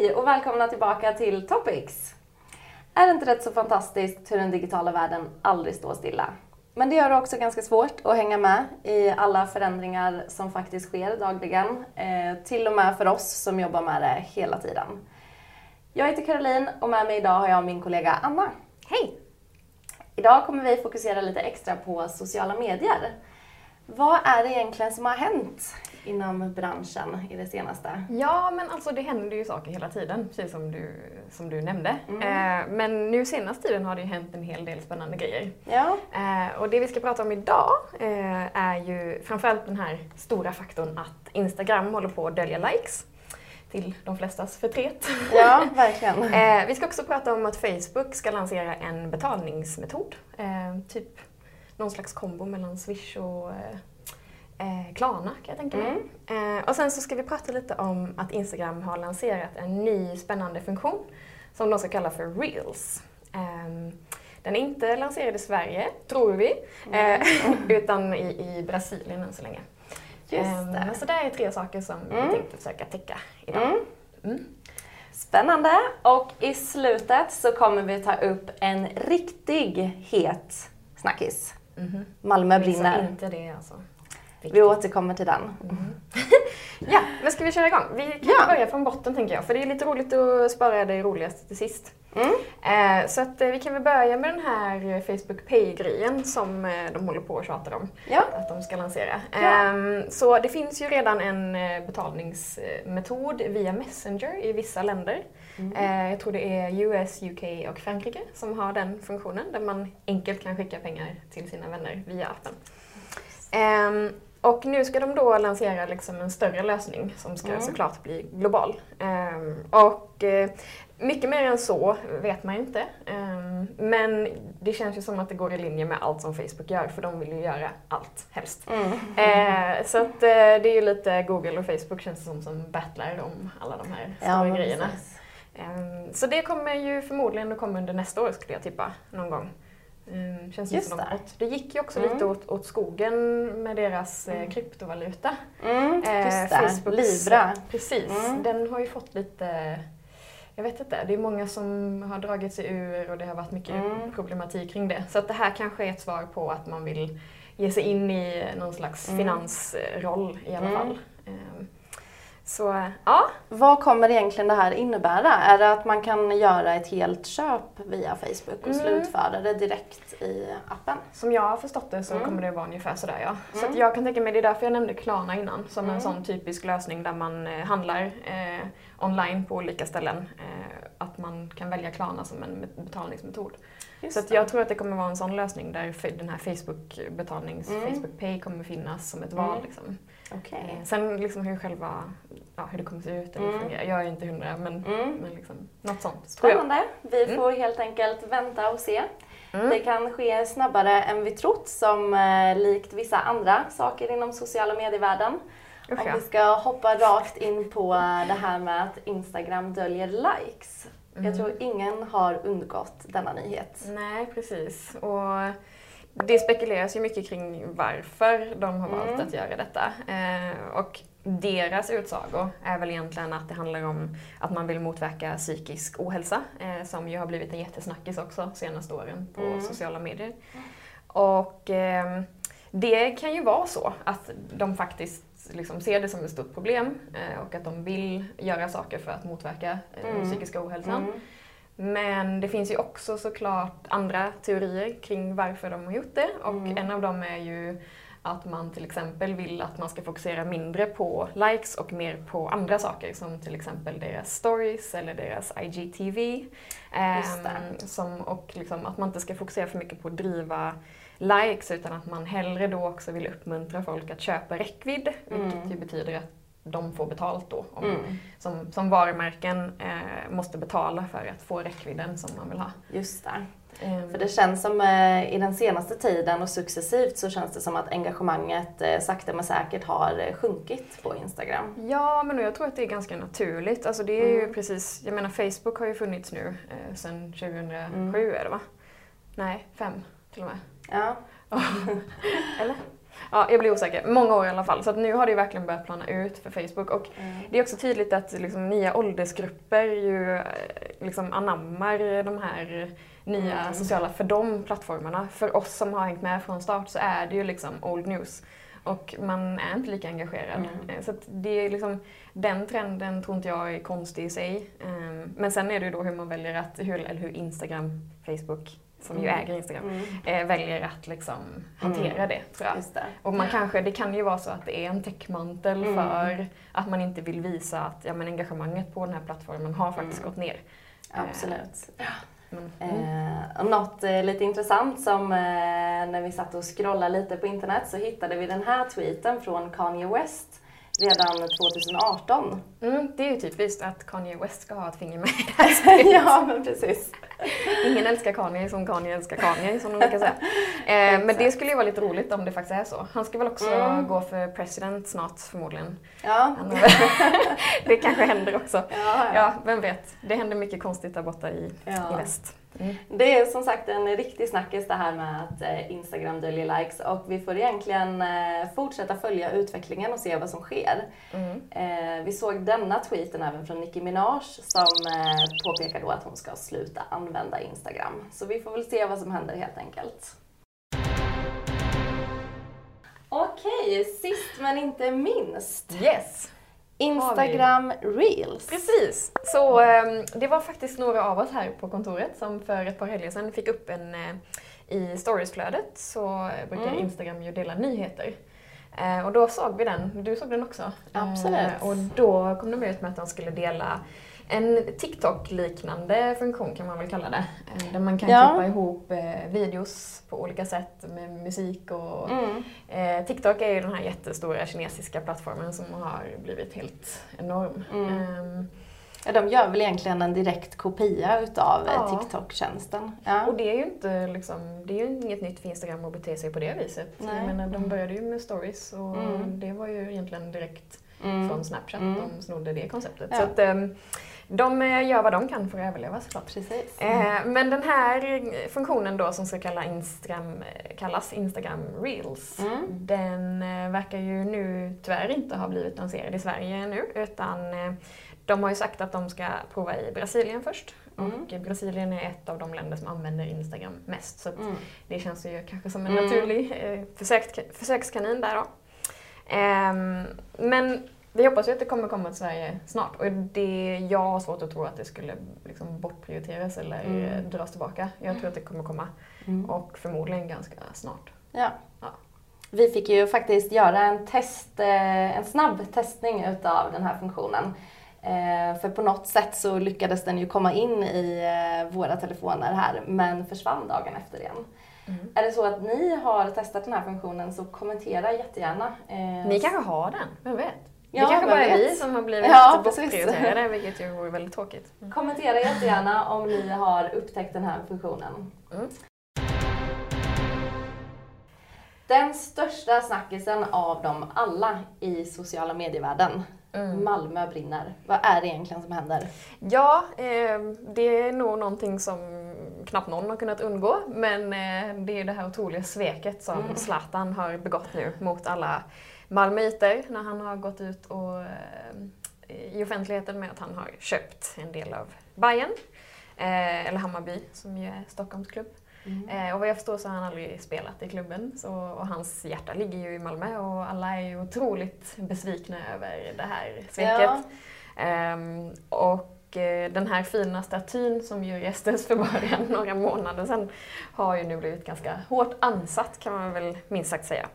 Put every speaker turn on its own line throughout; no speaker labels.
Hej och välkomna tillbaka till Topics! Är det inte rätt så fantastiskt hur den digitala världen aldrig står stilla? Men det gör det också ganska svårt att hänga med i alla förändringar som faktiskt sker dagligen. Eh, till och med för oss som jobbar med det hela tiden. Jag heter Caroline och med mig idag har jag min kollega Anna.
Hej!
Idag kommer vi fokusera lite extra på sociala medier. Vad är det egentligen som har hänt inom branschen i det senaste?
Ja, men alltså det händer ju saker hela tiden, precis som du, som du nämnde. Mm. Eh, men nu senaste tiden har det ju hänt en hel del spännande grejer.
Ja.
Eh, och det vi ska prata om idag eh, är ju framförallt den här stora faktorn att Instagram håller på att dölja likes till de flestas förtret.
Ja, verkligen.
eh, vi ska också prata om att Facebook ska lansera en betalningsmetod. Eh, typ någon slags kombo mellan Swish och eh, eh, Klarna kan jag tänka mig. Mm. Eh, och sen så ska vi prata lite om att Instagram har lanserat en ny spännande funktion som de ska kalla för Reels. Eh, den är inte lanserad i Sverige, tror vi, mm. utan i, i Brasilien än så länge.
Just det.
Så det är tre saker som mm. vi tänkte försöka täcka idag. Mm.
mm. Spännande! Och i slutet så kommer vi ta upp en riktig het snackis. Mm-hmm. Malmö brinner.
inte det alltså.
Vi återkommer till den.
Mm. ja, men ska vi köra igång? Vi kan ja. börja från botten tänker jag, för det är lite roligt att spara det roligaste till sist. Mm. Eh, så att, eh, vi kan väl börja med den här Facebook Pay-grejen som eh, de håller på och tjatar om
ja.
att de ska lansera. Ja. Eh, så det finns ju redan en eh, betalningsmetod via Messenger i vissa länder. Mm. Eh, jag tror det är US, UK och Frankrike som har den funktionen där man enkelt kan skicka pengar till sina vänner via appen. Um, och nu ska de då lansera liksom en större lösning som ska mm. såklart bli global. Um, och uh, mycket mer än så vet man inte. Um, men det känns ju som att det går i linje med allt som Facebook gör för de vill ju göra allt helst. Mm. Uh, så att, uh, det är ju lite Google och Facebook känns det som som battlar om alla de här stora ja, grejerna. så det kommer ju förmodligen att komma under nästa år skulle jag tippa någon gång. Um, känns Just som det. det gick ju också mm. lite åt, åt, skogen med deras eh, mm. kryptovaluta.
Mm, eh, Facebooks, Libra.
Precis. Mm. Den har ju fått lite jag vet inte, det är många som har dragit sig ur och det har varit mycket mm. problematik kring det. Så att det här kanske är ett svar på att man vill ge sig in i någon slags mm. finansroll i alla mm. fall. Um, så ja.
Vad kommer egentligen det här innebära? Är det att man kan göra ett helt köp via Facebook och mm. slutföra det direkt i appen?
Som jag har förstått det så mm. kommer det vara ungefär sådär ja. Så mm. jag kan tänka mig, det är därför jag nämnde Klarna innan, som en mm. sån typisk lösning där man eh, handlar eh, online på olika ställen. Eh, att man kan välja Klarna som en betalningsmetod. Just så jag tror att det kommer vara en sån lösning där den här Facebook betalnings, mm. Facebook Pay kommer finnas som ett val. Mm. Liksom.
Okay. Eh,
sen liksom hur själva, ja, hur det kommer se ut eller mm. fungerar, jag är inte hundra men, mm. men liksom, något sånt.
Spännande. Vi mm. får helt enkelt vänta och se. Mm. Det kan ske snabbare än vi trott som eh, likt vissa andra saker inom sociala medievärlden. Usch, Om vi ska hoppa rakt in på det här med att Instagram döljer likes. Mm. Jag tror ingen har undgått denna nyhet.
Nej, precis. Och det spekuleras ju mycket kring varför de har valt mm. att göra detta. Eh, och deras utsago är väl egentligen att det handlar om att man vill motverka psykisk ohälsa, eh, som ju har blivit en jättesnackis också senaste åren på mm. sociala medier. Och eh, det kan ju vara så att de faktiskt liksom ser det som ett stort problem eh, och att de vill göra saker för att motverka eh, mm. psykiska ohälsan. Mm. Men det finns ju också såklart andra teorier kring varför de har gjort det och mm. en av dem är ju att man till exempel vill att man ska fokusera mindre på likes och mer på andra saker som till exempel deras stories eller deras IGTV.
Eh,
som, och liksom att man inte ska fokusera för mycket på att driva likes utan att man hellre då också vill uppmuntra folk att köpa räckvidd, vilket mm. ju betyder att de får betalt då. Om, mm. som, som varumärken eh, måste betala för att få räckvidden som man vill ha.
Just det. Mm. För det känns som eh, i den senaste tiden och successivt så känns det som att engagemanget eh, sakta men säkert har eh, sjunkit på Instagram.
Ja, men jag tror att det är ganska naturligt. Alltså det är mm. ju precis, jag menar Facebook har ju funnits nu eh, sedan 2007 mm. är det va? Nej, fem till och med.
Ja.
Eller? Ja, jag blir osäker. Många år i alla fall. Så nu har det ju verkligen börjat plana ut för Facebook. Och
Mm.
det är också tydligt att liksom, nya åldersgrupper ju eh, liksom anammar de här nya
Mm.
sociala, för de plattformarna. För oss som har hängt med från start så är det ju liksom old news. Och man är inte lika engagerad.
Mm.
Eh, Så det är liksom, den trenden tror inte jag är konstig i sig. Ehm, Men sen är det ju då hur man väljer att, hur, eller hur Instagram, Facebook, som ju
Mm.
äger Instagram,
Mm.
eh, väljer att liksom hantera
Mm.
det tror jag.
Det.
Och man kanske, det kan ju vara så att det är en täckmantel
Mm.
för att man inte vill visa att ja, men engagemanget på den här plattformen har faktiskt
Mm.
gått ner.
Absolut.
Men, mm.
Eh, och något eh, lite intressant som eh, när vi satt och scrollade lite på internet så hittade vi den här tweeten från Kanye West redan 2018.
Mm, det är ju typiskt att Kanye West ska ha ett finger med i det här
ja, men precis.
Ingen älskar Kanye som Kanye älskar Kanye, som de brukar säga. Eh, men det skulle ju vara lite roligt om det faktiskt är så. Han ska väl också
Mm.
gå för president snart förmodligen.
Ja.
Det kanske händer också.
Ja,
Ja, vem vet. Det händer mycket konstigt där borta i,
Ja.
i väst. Mm.
Det är som sagt en riktig snackis det här med att eh, Instagram döljer likes och vi får egentligen eh, fortsätta följa utvecklingen och se vad som sker.
Mm.
Eh, vi såg denna tweeten även från Nicki Minaj som påpekar då att hon ska sluta använda Instagram. Så vi får väl se vad som händer helt enkelt. Okej, sist men inte minst.
Yes!
Instagram Reels.
Precis! Så ehm, det var faktiskt några av oss här på kontoret som för ett par helger sedan fick upp en eh, i storiesflödet så brukar
Mm.
Instagram ju dela nyheter. Eh, och då såg vi den, du såg den också.
Absolut.
Eh, och då kom de ut med att de skulle dela en TikTok-liknande funktion kan man väl kalla det. Eh, där man kan
Ja.
klippa ihop eh, videos på olika sätt med musik och
Mm.
Eh, TikTok är ju den här jättestora kinesiska plattformen som har blivit helt enorm.
Mm.
Ehm,
Ja, de gör väl egentligen en direkt kopia utav
Ja.
TikTok-tjänsten. Ja.
och det är ju inte liksom, det är ju inget nytt för Instagram att bete sig på det viset.
Nej.
Jag menar, de började ju med stories och
Mm.
det var ju egentligen direkt
Mm.
från Snapchat
Mm.
de snodde det konceptet.
Ja.
Så att, ehm, de eh, gör vad de kan för att överleva såklart.
Precis.
Eh, men den här funktionen då som ska kalla Instagram, eh, kallas Instagram Reels,
Mm.
den verkar ju nu tyvärr inte ha blivit lanserad i Sverige nu utan de har ju sagt att de ska prova i Brasilien först.
Mm.
Och Brasilien är ett av de länder som använder Instagram mest. Så
Mm.
det känns ju kanske som en
Mm.
naturlig försöks, försökskanin där då. Ehm, men vi hoppas ju att det kommer komma till Sverige snart. Och det, jag har svårt att tro att det skulle liksom bortprioriteras eller
Mm.
dras tillbaka. Jag tror att det kommer komma.
Mm.
Och förmodligen ganska snart.
Ja.
Ja.
Vi fick ju faktiskt göra en test, eh, en snabb testning utav den här funktionen. Eh, För på något sätt så lyckades den ju komma in i eh, våra telefoner här men försvann dagen efter igen.
Mm.
Är det så att ni har testat den här funktionen så kommentera jättegärna. Eh,
Ni kanske har den, vem vet?
Ja,
det kanske bara är vi som har blivit
Ja,
bortprioriterade, vilket ju vore väldigt tråkigt. Mm.
Kommentera jättegärna om ni har upptäckt den här funktionen.
Mm.
Den största snackisen av dem alla i sociala medievärlden.
Mm.
Malmö brinner. Vad är det egentligen som händer?
Ja, eh, det är nog någonting som knappt någon har kunnat undgå. Men eh, det är det här otroliga sveket som
Mm.
Zlatan har begått nu mot alla malmöiter när han har gått ut och, eh, i offentligheten med att han har köpt en del av Bayern eh, eller Hammarby som ju är Stockholms klubb. Eh, och vad jag förstår så har han aldrig spelat i klubben så, och hans hjärta ligger ju i Malmö och alla är ju otroligt besvikna över det här sveket.
Ja.
Ehm, och eh, den här fina statyn som ju restes för bara några månader sedan har ju nu blivit ganska hårt ansatt kan man väl minst sagt säga.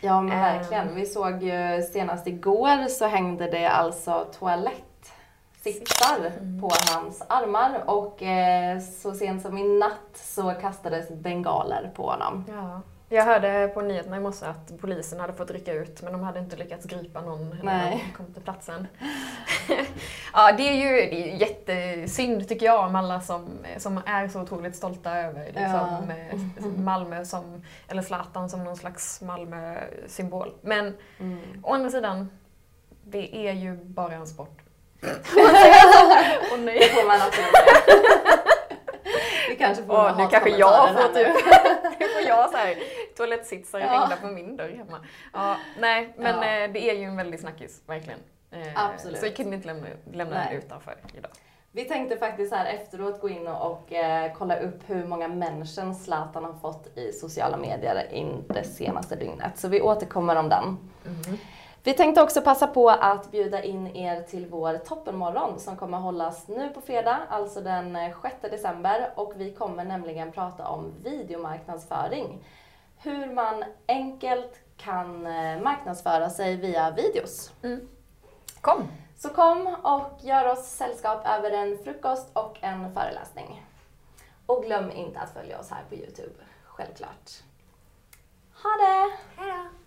Ja men
Ehm.
verkligen. Vi såg ju senast igår så hängde det alltså toalettsitsar
Mm.
på hans armar och eh, så sent som i natt så kastades bengaler på honom.
Ja. Jag hörde på nyheterna i morse att polisen hade fått rycka ut men de hade inte lyckats gripa någon när de kom till platsen. ja, det är ju det är ju jättesynd tycker jag om alla som, som är så otroligt stolta över liksom, eh, Malmö som, eller Zlatan som någon slags Malmö-symbol. Men
Mm.
å andra sidan, det är ju bara en sport. Åh
Det
nej.
får man absolut. Vi kanske får
Åh,
några
nu kanske jag får typ, nu får jag så här toalettsitsar
Ja.
hängda på min dörr hemma. Ja, nej, men
Ja.
eh, det är ju en väldig snackis, verkligen. Eh,
Absolut.
Så jag kunde inte lämna, lämna
Nej.
den utanför idag.
Vi tänkte faktiskt här efteråt gå in och, och eh, kolla upp hur många människor Zlatan har fått i sociala medier in det senaste dygnet. Så vi återkommer om den. Vi tänkte också passa på att bjuda in er till vår toppenmorgon som kommer hållas nu på fredag, alltså den eh, 6 december. Och vi kommer nämligen prata om videomarknadsföring. Hur man enkelt kan eh, marknadsföra sig via videos.
Kom!
Så kom och gör oss sällskap över en frukost och en föreläsning. Och glöm inte att följa oss här på Youtube, självklart. Ha det!
Hej då!